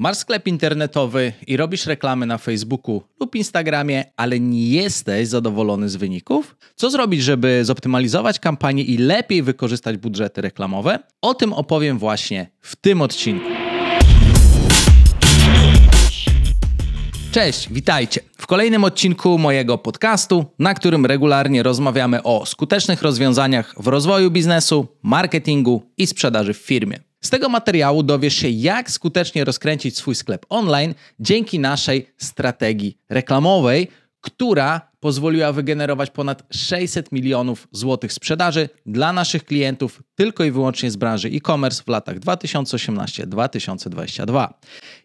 Masz sklep internetowy i robisz reklamy na Facebooku lub Instagramie, ale nie jesteś zadowolony z wyników? Co zrobić, żeby zoptymalizować kampanię i lepiej wykorzystać budżety reklamowe? O tym opowiem właśnie w tym odcinku. Cześć, witajcie w kolejnym odcinku mojego podcastu, na którym regularnie rozmawiamy o skutecznych rozwiązaniach w rozwoju biznesu, marketingu i sprzedaży w firmie. Z tego materiału dowiesz się, jak skutecznie rozkręcić swój sklep online dzięki naszej strategii reklamowej, która pozwoliła wygenerować ponad 600 milionów złotych sprzedaży dla naszych klientów tylko i wyłącznie z branży e-commerce w latach 2018-2022.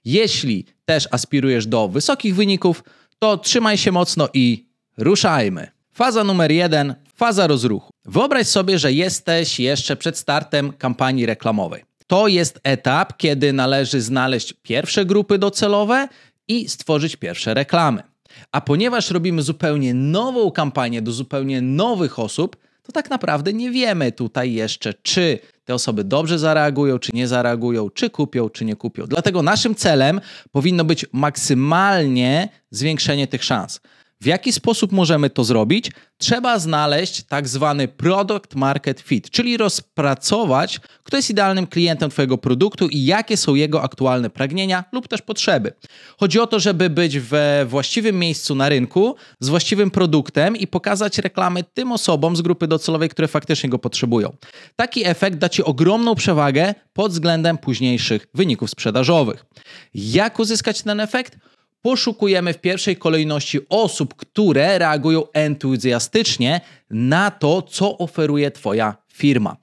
Jeśli też aspirujesz do wysokich wyników, to trzymaj się mocno i ruszajmy. Faza numer jeden faza rozruchu. Wyobraź sobie, że jesteś jeszcze przed startem kampanii reklamowej. To jest etap, kiedy należy znaleźć pierwsze grupy docelowe i stworzyć pierwsze reklamy. A ponieważ robimy zupełnie nową kampanię do zupełnie nowych osób, to tak naprawdę nie wiemy tutaj jeszcze, czy te osoby dobrze zareagują, czy nie zareagują, czy kupią, czy nie kupią. Dlatego naszym celem powinno być maksymalnie zwiększenie tych szans. W jaki sposób możemy to zrobić? Trzeba znaleźć tak zwany product market fit, czyli rozpracować, kto jest idealnym klientem Twojego produktu i jakie są jego aktualne pragnienia lub też potrzeby. Chodzi o to, żeby być we właściwym miejscu na rynku z właściwym produktem i pokazać reklamy tym osobom z grupy docelowej, które faktycznie go potrzebują. Taki efekt da Ci ogromną przewagę pod względem późniejszych wyników sprzedażowych. Jak uzyskać ten efekt? Poszukujemy w pierwszej kolejności osób, które reagują entuzjastycznie na to, co oferuje Twoja firma.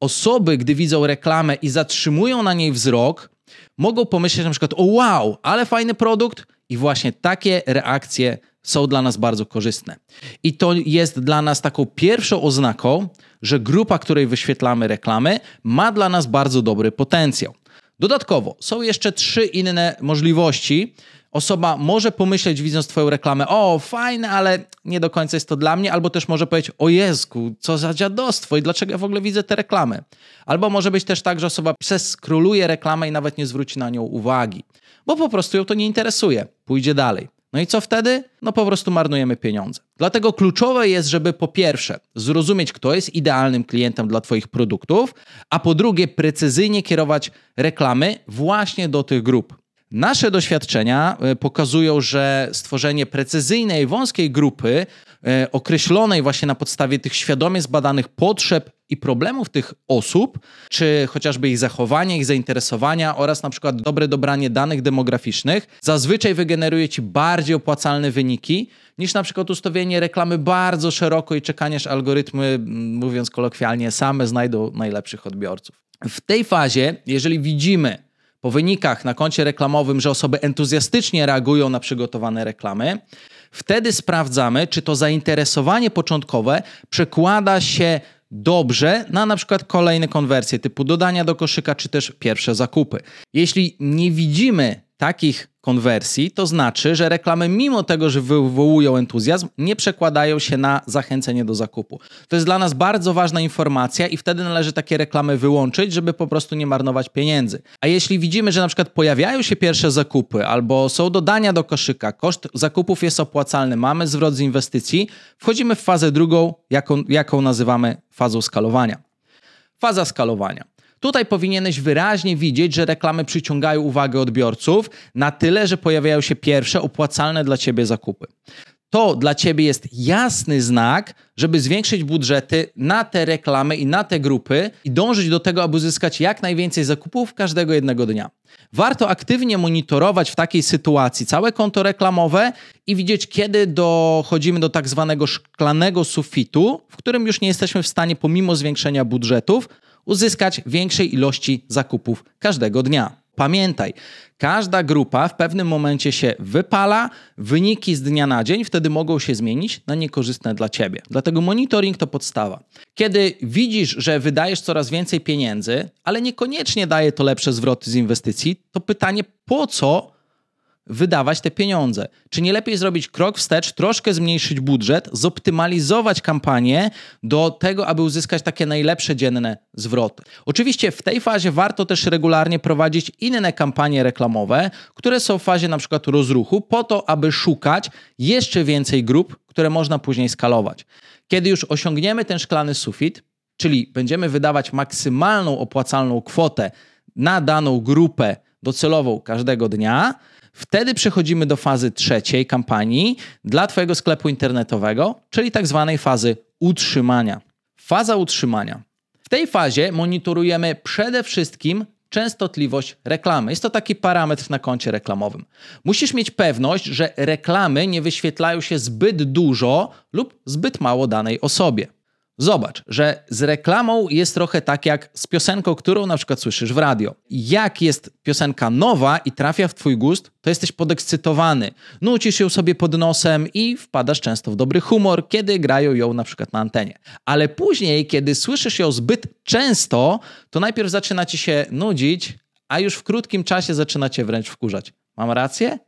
Osoby, gdy widzą reklamę i zatrzymują na niej wzrok, mogą pomyśleć na przykład: O wow, ale fajny produkt, i właśnie takie reakcje są dla nas bardzo korzystne. I to jest dla nas taką pierwszą oznaką, że grupa, której wyświetlamy reklamy, ma dla nas bardzo dobry potencjał. Dodatkowo są jeszcze trzy inne możliwości, osoba może pomyśleć, widząc Twoją reklamę, o, fajne, ale nie do końca jest to dla mnie, albo też może powiedzieć, o Jezu, co za dziadostwo i dlaczego ja w ogóle widzę te reklamy. Albo może być też tak, że osoba przeskroluje reklamę i nawet nie zwróci na nią uwagi, bo po prostu ją to nie interesuje, pójdzie dalej. No i co wtedy? No po prostu marnujemy pieniądze. Dlatego kluczowe jest, żeby po pierwsze zrozumieć, kto jest idealnym klientem dla Twoich produktów, a po drugie precyzyjnie kierować reklamy właśnie do tych grup. Nasze doświadczenia e, pokazują, że stworzenie precyzyjnej, wąskiej grupy, e, określonej właśnie na podstawie tych świadomie zbadanych potrzeb i problemów tych osób, czy chociażby ich zachowania, ich zainteresowania oraz na przykład dobre dobranie danych demograficznych, zazwyczaj wygeneruje ci bardziej opłacalne wyniki niż na przykład ustawienie reklamy bardzo szeroko i czekanie, aż algorytmy, mówiąc kolokwialnie, same znajdą najlepszych odbiorców. W tej fazie, jeżeli widzimy, po wynikach na koncie reklamowym, że osoby entuzjastycznie reagują na przygotowane reklamy, wtedy sprawdzamy, czy to zainteresowanie początkowe przekłada się dobrze na na przykład kolejne konwersje typu dodania do koszyka czy też pierwsze zakupy. Jeśli nie widzimy takich konwersji, to znaczy, że reklamy, mimo tego, że wywołują entuzjazm, nie przekładają się na zachęcenie do zakupu. To jest dla nas bardzo ważna informacja i wtedy należy takie reklamy wyłączyć, żeby po prostu nie marnować pieniędzy. A jeśli widzimy, że na przykład pojawiają się pierwsze zakupy albo są dodania do koszyka, koszt zakupów jest opłacalny, mamy zwrot z inwestycji, wchodzimy w fazę drugą, jaką, jaką nazywamy fazą skalowania. Faza skalowania. Tutaj powinieneś wyraźnie widzieć, że reklamy przyciągają uwagę odbiorców na tyle, że pojawiają się pierwsze opłacalne dla ciebie zakupy. To dla ciebie jest jasny znak, żeby zwiększyć budżety na te reklamy i na te grupy i dążyć do tego, aby uzyskać jak najwięcej zakupów każdego jednego dnia. Warto aktywnie monitorować w takiej sytuacji całe konto reklamowe i widzieć, kiedy dochodzimy do tak zwanego szklanego sufitu, w którym już nie jesteśmy w stanie, pomimo zwiększenia budżetów, uzyskać większej ilości zakupów każdego dnia. Pamiętaj, każda grupa w pewnym momencie się wypala, wyniki z dnia na dzień wtedy mogą się zmienić na niekorzystne dla ciebie. Dlatego monitoring to podstawa. Kiedy widzisz, że wydajesz coraz więcej pieniędzy, ale niekoniecznie daje to lepsze zwroty z inwestycji, to pytanie, po co wydawać te pieniądze? Czy nie lepiej zrobić krok wstecz, troszkę zmniejszyć budżet, zoptymalizować kampanię do tego, aby uzyskać takie najlepsze dzienne zwroty? Oczywiście w tej fazie warto też regularnie prowadzić inne kampanie reklamowe, które są w fazie na przykład rozruchu, po to, aby szukać jeszcze więcej grup, które można później skalować. Kiedy już osiągniemy ten szklany sufit, czyli będziemy wydawać maksymalną opłacalną kwotę na daną grupę docelową każdego dnia, wtedy przechodzimy do fazy trzeciej kampanii dla Twojego sklepu internetowego, czyli tak zwanej fazy utrzymania. Faza utrzymania. W tej fazie monitorujemy przede wszystkim częstotliwość reklamy. Jest to taki parametr na koncie reklamowym. Musisz mieć pewność, że reklamy nie wyświetlają się zbyt dużo lub zbyt mało danej osobie. Zobacz, że z reklamą jest trochę tak jak z piosenką, którą na przykład słyszysz w radio. Jak jest piosenka nowa i trafia w twój gust, to jesteś podekscytowany. Nucisz ją sobie pod nosem i wpadasz często w dobry humor, kiedy grają ją na przykład na antenie. Ale później, kiedy słyszysz ją zbyt często, to najpierw zaczyna ci się nudzić, a już w krótkim czasie zaczyna cię wręcz wkurzać. Mam rację?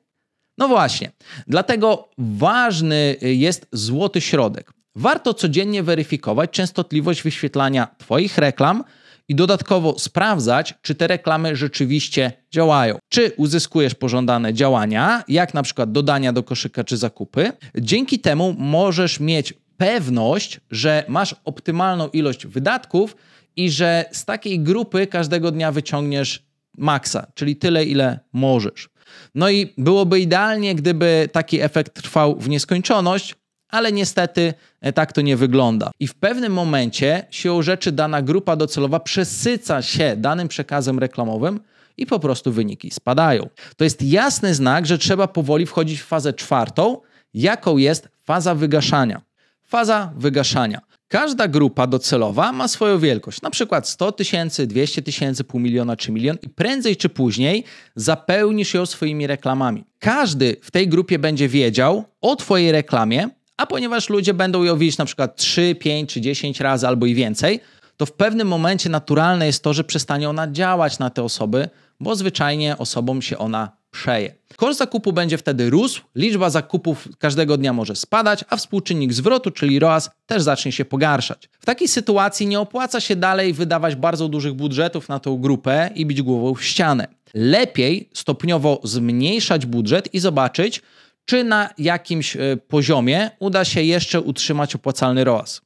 No właśnie. Dlatego ważny jest złoty środek. Warto codziennie weryfikować częstotliwość wyświetlania Twoich reklam i dodatkowo sprawdzać, czy te reklamy rzeczywiście działają. Czy uzyskujesz pożądane działania, jak na przykład dodania do koszyka czy zakupy. Dzięki temu możesz mieć pewność, że masz optymalną ilość wydatków i że z takiej grupy każdego dnia wyciągniesz maksa, czyli tyle, ile możesz. No i byłoby idealnie, gdyby taki efekt trwał w nieskończoność, ale niestety e, tak to nie wygląda. I w pewnym momencie siłą rzeczy dana grupa docelowa przesyca się danym przekazem reklamowym i po prostu wyniki spadają. To jest jasny znak, że trzeba powoli wchodzić w fazę czwartą, jaką jest faza wygaszania. Faza wygaszania. Każda grupa docelowa ma swoją wielkość, na przykład 100 tysięcy, 200 tysięcy, pół miliona czy milion i prędzej czy później zapełnisz ją swoimi reklamami. Każdy w tej grupie będzie wiedział o Twojej reklamie, a ponieważ ludzie będą ją widzieć na przykład 3, 5 czy 10 razy albo i więcej, to w pewnym momencie naturalne jest to, że przestanie ona działać na te osoby, bo zwyczajnie osobom się ona przeje. Koszt zakupu będzie wtedy rósł, liczba zakupów każdego dnia może spadać, a współczynnik zwrotu, czyli ROAS, też zacznie się pogarszać. W takiej sytuacji nie opłaca się dalej wydawać bardzo dużych budżetów na tą grupę i bić głową w ścianę. Lepiej stopniowo zmniejszać budżet i zobaczyć, czy na jakimś e, poziomie uda się jeszcze utrzymać opłacalny ROAS.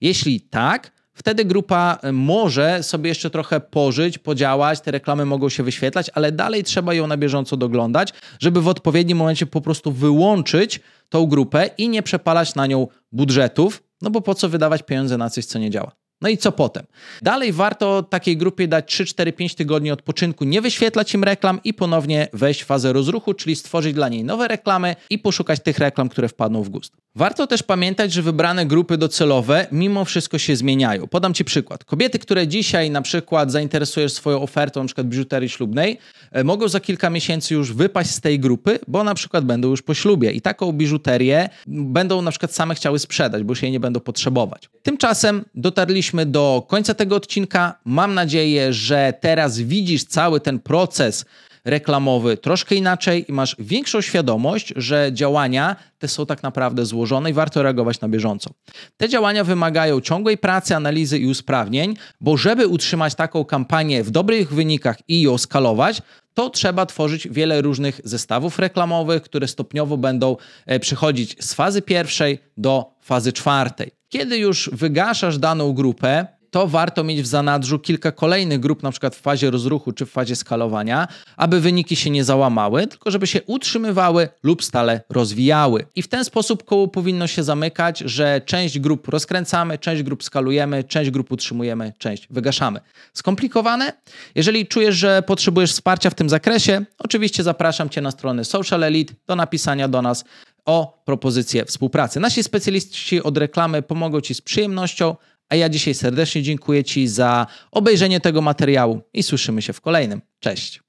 Jeśli tak, wtedy grupa e, może sobie jeszcze trochę pożyć, podziałać, te reklamy mogą się wyświetlać, ale dalej trzeba ją na bieżąco doglądać, żeby w odpowiednim momencie po prostu wyłączyć tą grupę i nie przepalać na nią budżetów, no bo po co wydawać pieniądze na coś, co nie działa. No i co potem? Dalej warto takiej grupie dać 3, 4, 5 tygodni odpoczynku, nie wyświetlać im reklam i ponownie wejść w fazę rozruchu, czyli stworzyć dla niej nowe reklamy i poszukać tych reklam, które wpadną w gust. Warto też pamiętać, że wybrane grupy docelowe mimo wszystko się zmieniają. Podam Ci przykład. Kobiety, które dzisiaj na przykład zainteresujesz swoją ofertą, na przykład biżuterii ślubnej, e, mogą za kilka miesięcy już wypaść z tej grupy, bo na przykład będą już po ślubie i taką biżuterię będą na przykład same chciały sprzedać, bo już jej nie będą potrzebować. Tymczasem dotarliśmy do końca tego odcinka. Mam nadzieję, że teraz widzisz cały ten proces reklamowy troszkę inaczej i masz większą świadomość, że działania te są tak naprawdę złożone i warto reagować na bieżąco. Te działania wymagają ciągłej pracy, analizy i usprawnień, bo żeby utrzymać taką kampanię w dobrych wynikach i ją skalować, to trzeba tworzyć wiele różnych zestawów reklamowych, które stopniowo będą e, przechodzić z fazy pierwszej do fazy czwartej. Kiedy już wygaszasz daną grupę, to warto mieć w zanadrzu kilka kolejnych grup, na przykład w fazie rozruchu czy w fazie skalowania, aby wyniki się nie załamały, tylko żeby się utrzymywały lub stale rozwijały. I w ten sposób koło powinno się zamykać, że część grup rozkręcamy, część grup skalujemy, część grup utrzymujemy, część wygaszamy. Skomplikowane? Jeżeli czujesz, że potrzebujesz wsparcia w tym zakresie, oczywiście zapraszam Cię na stronę Social Elite do napisania do nas o propozycję współpracy. Nasi specjaliści od reklamy pomogą Ci z przyjemnością, a ja dzisiaj serdecznie dziękuję Ci za obejrzenie tego materiału i słyszymy się w kolejnym. Cześć.